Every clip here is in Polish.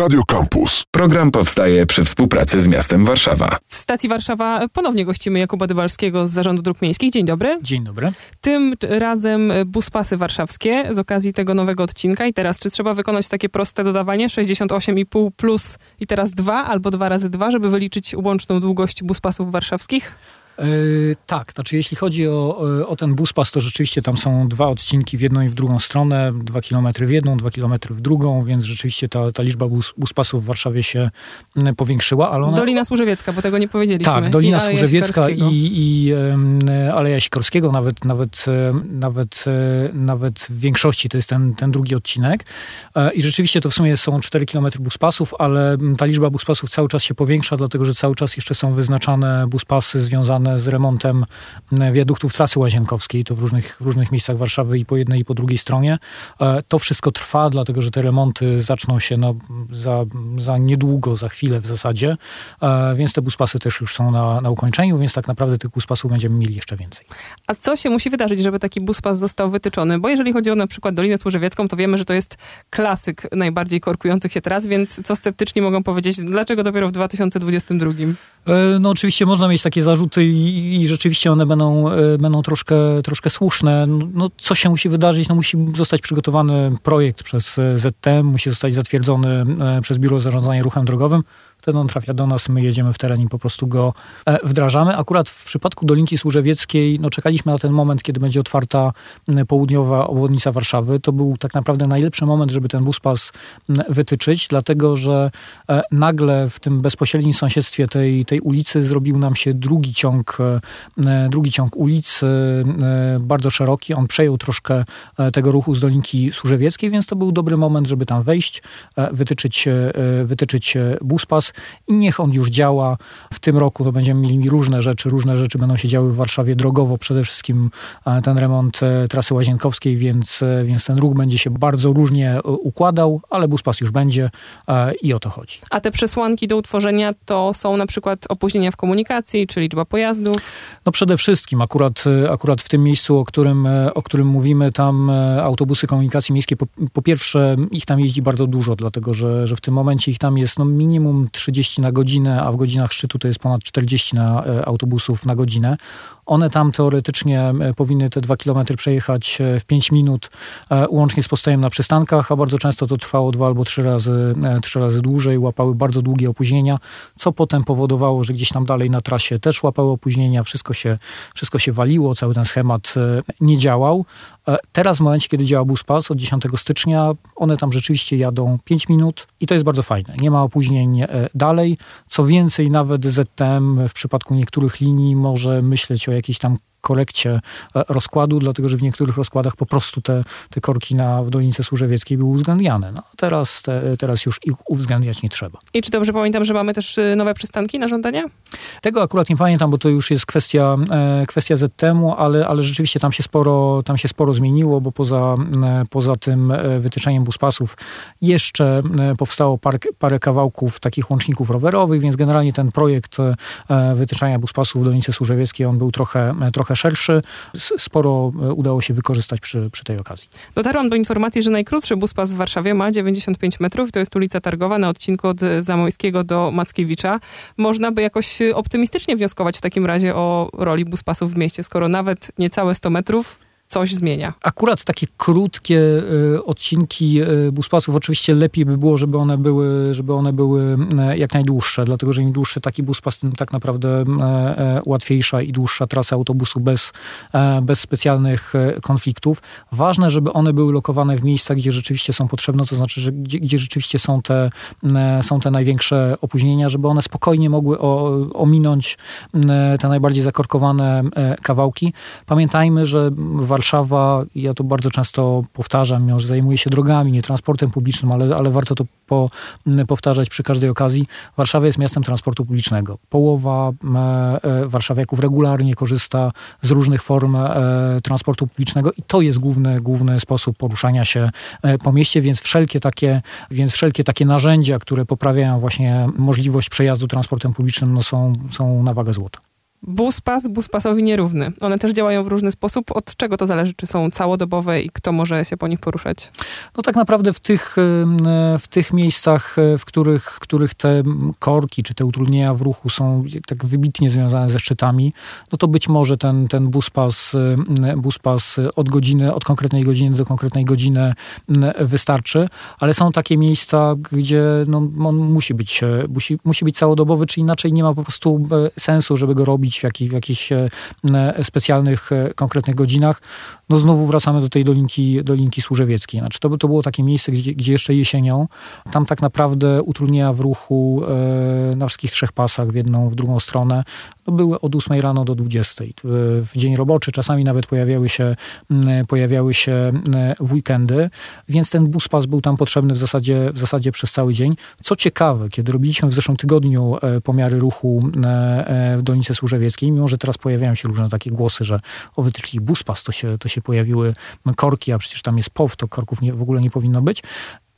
Radio Campus. Program powstaje przy współpracy z miastem Warszawa. W stacji Warszawa ponownie gościmy Jakuba Dybalskiego z Zarządu Dróg Miejskich. Dzień dobry. Dzień dobry. Tym razem buspasy warszawskie z okazji tego nowego odcinka. I teraz, czy trzeba wykonać takie proste dodawanie 68,5 plus i teraz 2 albo 2 razy 2, żeby wyliczyć łączną długość buspasów warszawskich? Yy, tak, znaczy jeśli chodzi o, o ten buspas, to rzeczywiście tam są dwa odcinki w jedną i w drugą stronę, dwa kilometry w jedną, dwa kilometry w drugą, więc rzeczywiście ta, ta liczba bus, buspasów w Warszawie się powiększyła. Ale ona... Dolina Służewiecka, bo tego nie powiedzieliśmy. Tak, Dolina I Służewiecka i, i Aleja Sikorskiego, nawet, nawet, nawet, nawet w większości to jest ten, ten drugi odcinek. E, I rzeczywiście to w sumie są 4 kilometry buspasów, ale ta liczba buspasów cały czas się powiększa, dlatego że cały czas jeszcze są wyznaczane buspasy związane z remontem wiaduktów trasy łazienkowskiej, to w różnych, różnych miejscach Warszawy i po jednej i po drugiej stronie. E, to wszystko trwa, dlatego że te remonty zaczną się no, za, za niedługo, za chwilę w zasadzie, e, więc te buspasy też już są na, na ukończeniu, więc tak naprawdę tych buspasów będziemy mieli jeszcze więcej. A co się musi wydarzyć, żeby taki buspas został wytyczony? Bo jeżeli chodzi o na przykład Dolinę Służewiecką, to wiemy, że to jest klasyk najbardziej korkujących się tras, więc co sceptyczni mogą powiedzieć, dlaczego dopiero w 2022? E, no oczywiście można mieć takie zarzuty i, i rzeczywiście one będą, e, będą troszkę, troszkę słuszne. No, no, co się musi wydarzyć? No, musi zostać przygotowany projekt przez e, ZTM, musi zostać zatwierdzony przez Biuro Zarządzania Ruchem Drogowym. Wtedy on trafia do nas, my jedziemy w teren i po prostu go e, wdrażamy. Akurat w przypadku Dolinki Służewieckiej, no czekaliśmy na ten moment, kiedy będzie otwarta południowa obwodnica Warszawy. To był tak naprawdę najlepszy moment, żeby ten buspas wytyczyć, dlatego że e, nagle w tym bezpośrednim sąsiedztwie tej, tej ulicy zrobił nam się drugi ciąg, e, drugi ciąg ulic, bardzo szeroki. On przejął troszkę tego ruchu z Dolinki Służewieckiej, więc to był dobry moment, żeby tam wejść, wytyczyć, wytyczyć buspas i niech on już działa. W tym roku to będziemy mieli różne rzeczy, różne rzeczy będą się działy w Warszawie drogowo, przede wszystkim e, ten remont e, trasy łazienkowskiej, więc, e, więc ten ruch będzie się bardzo różnie układał, ale buspas już będzie i o to chodzi. A te przesłanki do utworzenia to są na przykład opóźnienia w komunikacji, czy liczba pojazdów? No przede wszystkim, akurat, akurat w tym miejscu, o którym, o którym mówimy, tam autobusy komunikacji miejskiej, po, po pierwsze ich tam jeździ bardzo dużo, dlatego że, że w tym momencie ich tam jest no, minimum 30 na godzinę, a w godzinach szczytu to jest ponad 40 na e, autobusów na godzinę. One tam teoretycznie e, powinny te dwa kilometry przejechać e, w 5 minut, łącznie z postojem na przystankach, a bardzo często to trwało dwa albo trzy razy, trzy razy dłużej, łapały bardzo długie opóźnienia, co potem powodowało, że gdzieś tam dalej na trasie też łapały opóźnienia, wszystko się, wszystko się waliło, cały ten schemat nie działał. Teraz w momencie, kiedy działa BusPass od 10 stycznia, one tam rzeczywiście jadą 5 minut i to jest bardzo fajne. Nie ma opóźnień dalej. Co więcej, nawet ZTM w przypadku niektórych linii może myśleć o jakiejś tam korekcie e, rozkładu, dlatego że w niektórych rozkładach po prostu te, te korki na, w Dolinice Służewieckiej były uwzględniane. No, teraz, te, teraz już ich uwzględniać nie trzeba. I czy dobrze pamiętam, że mamy też y, nowe przystanki na żądanie? Tego akurat nie pamiętam, bo to już jest kwestia, e, kwestia ZTM-u, ale, ale rzeczywiście tam się, sporo, tam się sporo zmieniło, bo poza, e, poza tym wytyczeniem buspasów jeszcze powstało par, parę kawałków takich łączników rowerowych, więc generalnie ten projekt wytyczania buspasów w Dolinice Służewieckiej, on był trochę, trochę trochę szerszy. Sporo e, udało się wykorzystać przy, przy tej okazji. Dotarłam do informacji, że najkrótszy buspas w Warszawie ma 95 metrów. To jest ulica Targowa na odcinku od Zamojskiego do Mackiewicza. Można by jakoś optymistycznie wnioskować w takim razie o roli buspasów w mieście, skoro nawet niecałe 100 metrów coś zmienia. Akurat takie krótkie y, odcinki y, buspasów oczywiście lepiej by było, żeby one były, żeby one były y, jak najdłuższe, dlatego że im dłuższy taki buspas, tym tak naprawdę łatwiejsza i dłuższa trasa autobusu bez, bez specjalnych konfliktów. Ważne, żeby one były lokowane w miejscach, gdzie rzeczywiście są potrzebne, to znaczy, że gdzie, gdzie rzeczywiście są te, są te największe opóźnienia, żeby one spokojnie mogły o, ominąć te najbardziej zakorkowane kawałki. Pamiętajmy, że w Warszawa, ja to bardzo często powtarzam, mimo że zajmuję się drogami, nie transportem publicznym, ale, ale warto to po, powtarzać przy każdej okazji. Warszawa jest miastem transportu publicznego. Połowa e, e, warszawiaków regularnie korzysta z różnych form e, transportu publicznego i to jest główny, główny sposób poruszania się po mieście, więc wszelkie takie, więc wszelkie takie narzędzia, które poprawiają właśnie możliwość przejazdu transportem publicznym, no są, są na wagę złota. Buspas buspasowi nierówny. One też działają w różny sposób. Od czego to zależy? Czy są całodobowe i kto może się po nich poruszać? No tak naprawdę w tych, w tych miejscach, w których, w których te korki czy te utrudnienia w ruchu są tak wybitnie związane ze szczytami, no to być może ten, ten buspas, buspas od godziny, od konkretnej godziny do konkretnej godziny wystarczy, ale są takie miejsca, gdzie no, on musi być, musi, musi być całodobowy, czy inaczej nie ma po prostu e, sensu, żeby go robić w, jakich, w jakichś e, specjalnych, e, konkretnych godzinach. No znowu wracamy do tej dolinki, dolinki Służewieckiej. Znaczy to, to było takie miejsce, gdzie, gdzie jeszcze jesienią, tam tak naprawdę utrudnienia w ruchu na wszystkich trzech pasach, w jedną, w drugą stronę, no były od 8 rano do 20. W, dzień roboczy czasami nawet pojawiały się, pojawiały się w weekendy, więc ten buspas był tam potrzebny w zasadzie, w zasadzie przez cały dzień. Co ciekawe, kiedy robiliśmy w zeszłym tygodniu pomiary ruchu w Dolinie Służewieckiej, mimo że teraz pojawiają się różne takie głosy, że o wytyczli buspas, to się, to się pojawiły korki, a przecież tam jest POW, to korków nie, w ogóle nie powinno być.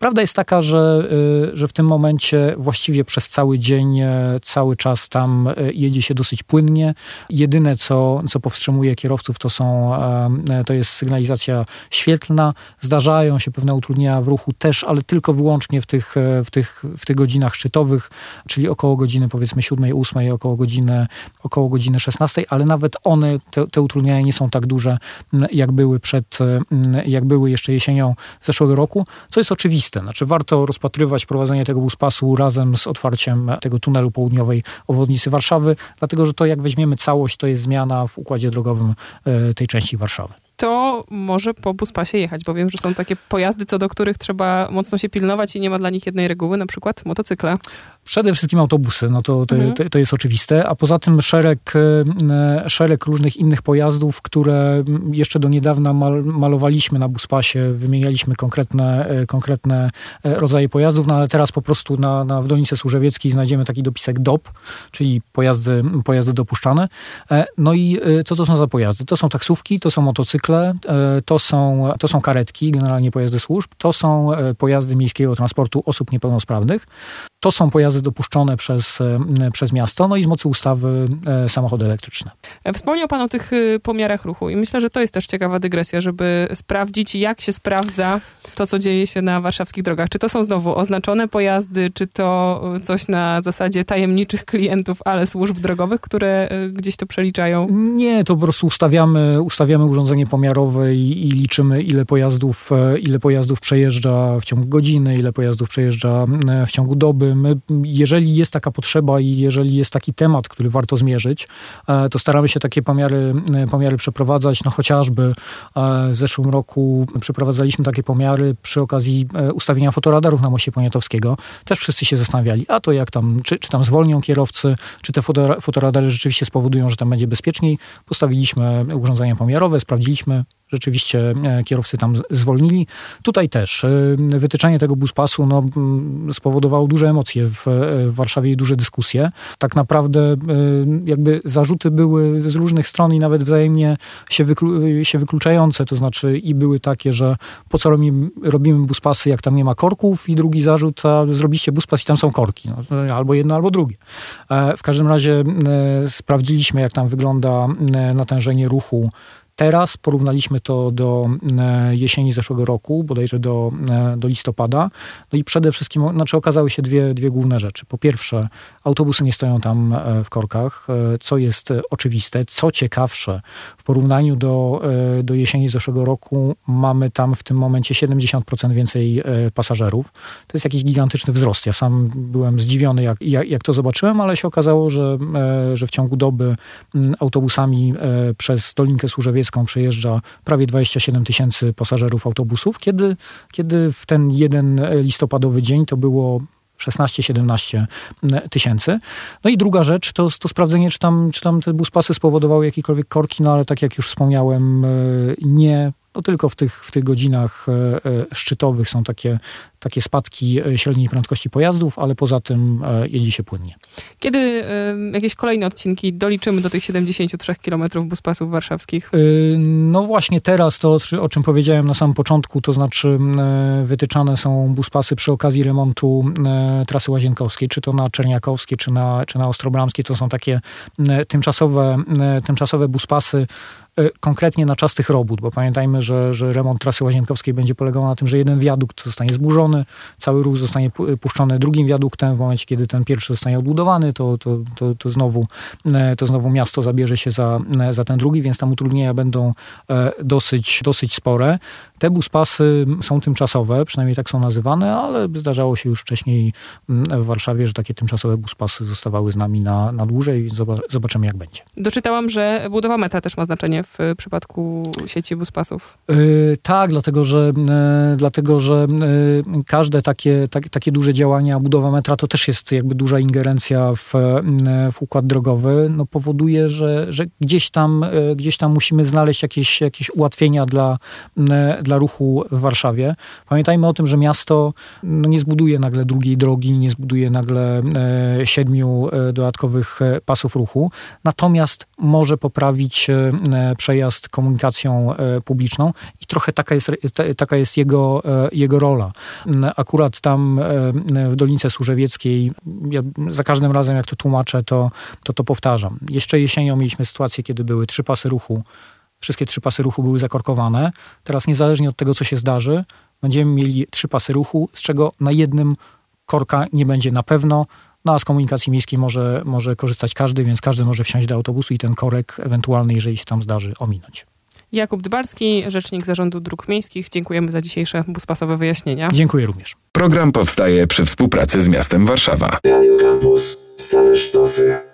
Prawda jest taka, że, y, że w tym momencie właściwie przez cały dzień, e, cały czas tam e, jedzie się dosyć płynnie. Jedyne, co, co powstrzymuje kierowców, to, są, e, to jest sygnalizacja świetlna. Zdarzają się pewne utrudnienia w ruchu też, ale tylko wyłącznie w tych, w tych, w tych godzinach szczytowych, czyli około godziny powiedzmy 7, 8, około godziny, około godziny 16, ale nawet one, te, te utrudnienia nie są tak duże, jak były przed, jak były jeszcze jesienią zeszłego roku, co jest oczywiste znaczy warto rozpatrywać prowadzenie tego buspasu razem z otwarciem tego tunelu południowej obwodnicy Warszawy, dlatego że to jak weźmiemy całość, to jest zmiana w układzie drogowym e, tej części Warszawy to może po buspasie jechać, bo wiem, że są takie pojazdy, co do których trzeba mocno się pilnować i nie ma dla nich jednej reguły, na przykład motocykle. Przede wszystkim autobusy, no to, to, mhm. to, jest oczywiste, a poza tym szereg, e, szereg różnych innych pojazdów, które jeszcze do niedawna mal, malowaliśmy na buspasie, wymienialiśmy konkretne, e, konkretne e, rodzaje pojazdów, no ale teraz po prostu na, na, w Donicy Służewieckiej znajdziemy taki dopisek DOP, czyli pojazdy, pojazdy dopuszczane. No i co to są za pojazdy? To są taksówki, to są motocykle, to są, to są karetki, generalnie pojazdy służb, to są pojazdy miejskiego transportu osób niepełnosprawnych. To są pojazdy dopuszczone przez, e, przez miasto, no i z mocy ustawy e, samochody elektryczne. Wspomniał Pan o tych y, pomiarach ruchu i myślę, że to jest też ciekawa dygresja, żeby sprawdzić, jak się sprawdza to, co dzieje się na warszawskich drogach. Czy to są znowu oznaczone pojazdy, czy to y, coś na zasadzie tajemniczych klientów, ale służb drogowych, które y, gdzieś to przeliczają? Nie, to po prostu ustawiamy, ustawiamy urządzenie pomiarowe i, i liczymy, ile pojazdów, e, ile pojazdów przejeżdża w ciągu godziny, ile pojazdów przejeżdża w ciągu doby my, jeżeli jest taka potrzeba i jeżeli jest taki temat, który warto zmierzyć, e, to staramy się takie pomiary, e, pomiary przeprowadzać. No chociażby e, w zeszłym roku przeprowadzaliśmy takie pomiary przy okazji ustawienia fotoradarów na moście Poniatowskiego. Też wszyscy się zastanawiali, a to jak tam, czy, czy tam zwolnią kierowcy, czy te fotoradary rzeczywiście spowodują, że tam będzie bezpieczniej. Postawiliśmy urządzenia pomiarowe, sprawdziliśmy, rzeczywiście e, kierowcy tam zwolnili. Tutaj też e, wytyczanie tego buspasu no, spowodowało duże emocje w, e, w Warszawie i duże dyskusje. Tak naprawdę jakby zarzuty były z różnych stron i nawet wzajemnie się, wyklu, się wykluczające, to znaczy i były takie, że po co robimy, robimy buspasy, jak tam nie ma korków i drugi zarzut, a zrobiliście buspas i tam są korki. No, albo jedno, albo drugie. W każdym razie sprawdziliśmy, jak tam wygląda natężenie ruchu Teraz porównaliśmy to do e, jesieni zeszłego roku, bodajże do, e, do listopada. No i przede wszystkim, znaczy okazały się dwie, dwie główne rzeczy. Po pierwsze, autobusy nie stoją tam e, w korkach, co jest oczywiste. Co ciekawsze, w porównaniu do, do jesieni zeszłego roku mamy tam w tym momencie 70% więcej pasażerów. To jest jakiś gigantyczny wzrost. Ja sam byłem zdziwiony, jak, jak, jak to zobaczyłem, ale się okazało, że, że w ciągu doby autobusami przez Dolinkę Służewiecką przejeżdża prawie 27 tysięcy pasażerów autobusów, kiedy, kiedy w ten jeden listopadowy dzień to było 16-17 tysięcy. No i druga rzecz to, to sprawdzenie, czy tam, czy tam te buspasy spowodowały jakiekolwiek korki, no ale tak jak już wspomniałem, e, nie No tylko w tych, w tych godzinach szczytowych są takie, takie spadki średniej prędkości pojazdów, ale poza tym jedzie się płynnie. Kiedy jakieś kolejne odcinki doliczymy do tych 73 km buspasów warszawskich? No właśnie teraz to, o czym powiedziałem na samym początku, to znaczy wytyczane są buspasy przy okazji remontu trasy łazienkowskiej, czy to na Czerniakowskiej, czy na, czy na Ostrobramskiej. To są takie tymczasowe, tymczasowe buspasy E, konkretnie na czas tych robót, bo pamiętajmy, że, że remont trasy łazienkowskiej będzie polegał na tym, że jeden wiadukt zostanie zburzony, cały ruch zostanie puszczony drugim wiaduktem. W momencie, kiedy ten pierwszy zostanie odbudowany, to, to, to, to, znowu, e, to znowu miasto zabierze się za, e, za ten drugi, więc tam utrudnienia będą dosyć, dosyć spore. Te buspasy są tymczasowe, przynajmniej tak są nazywane, ale zdarzało się już wcześniej w Warszawie, że takie tymczasowe buspasy zostawały z nami na, na dłużej. Zobaczymy, jak będzie. Doczytałam, że budowa metra też ma znaczenie w przypadku sieci buspasów? Yy, tak, dlatego że, yy, dlatego, że yy, każde takie, tak, takie duże działania, budowa metra to też jest jakby duża ingerencja w, w układ drogowy, no powoduje, że, że gdzieś, tam, gdzieś tam musimy znaleźć jakieś, jakieś ułatwienia dla, dla ruchu w Warszawie. Pamiętajmy o tym, że miasto no, nie zbuduje nagle drugiej drogi, nie zbuduje nagle siedmiu dodatkowych pasów ruchu, natomiast może poprawić przejazd komunikacją e, publiczną i trochę taka jest, taka jest jego, e, jego rola. Akurat tam e, w Dolinie Służewieckiej, ja za każdym razem jak to tłumaczę, to, to to powtarzam. Jeszcze jesienią mieliśmy sytuację, kiedy były trzy pasy ruchu, wszystkie trzy pasy ruchu były zakorkowane. Teraz niezależnie od tego, co się zdarzy, będziemy mieli trzy pasy ruchu, z czego na jednym korka nie będzie na pewno, no a z komunikacji miejskiej może, może korzystać każdy, więc każdy może wsiąść do autobusu i ten korek ewentualny, jeżeli się tam zdarzy, ominąć. Jakub Dbalski, rzecznik Zarządu Dróg Miejskich. Dziękujemy za dzisiejsze buspasowe wyjaśnienia. Dziękuję również. Program powstaje przy współpracy z miastem Warszawa. Radio Campus. Same sztosy.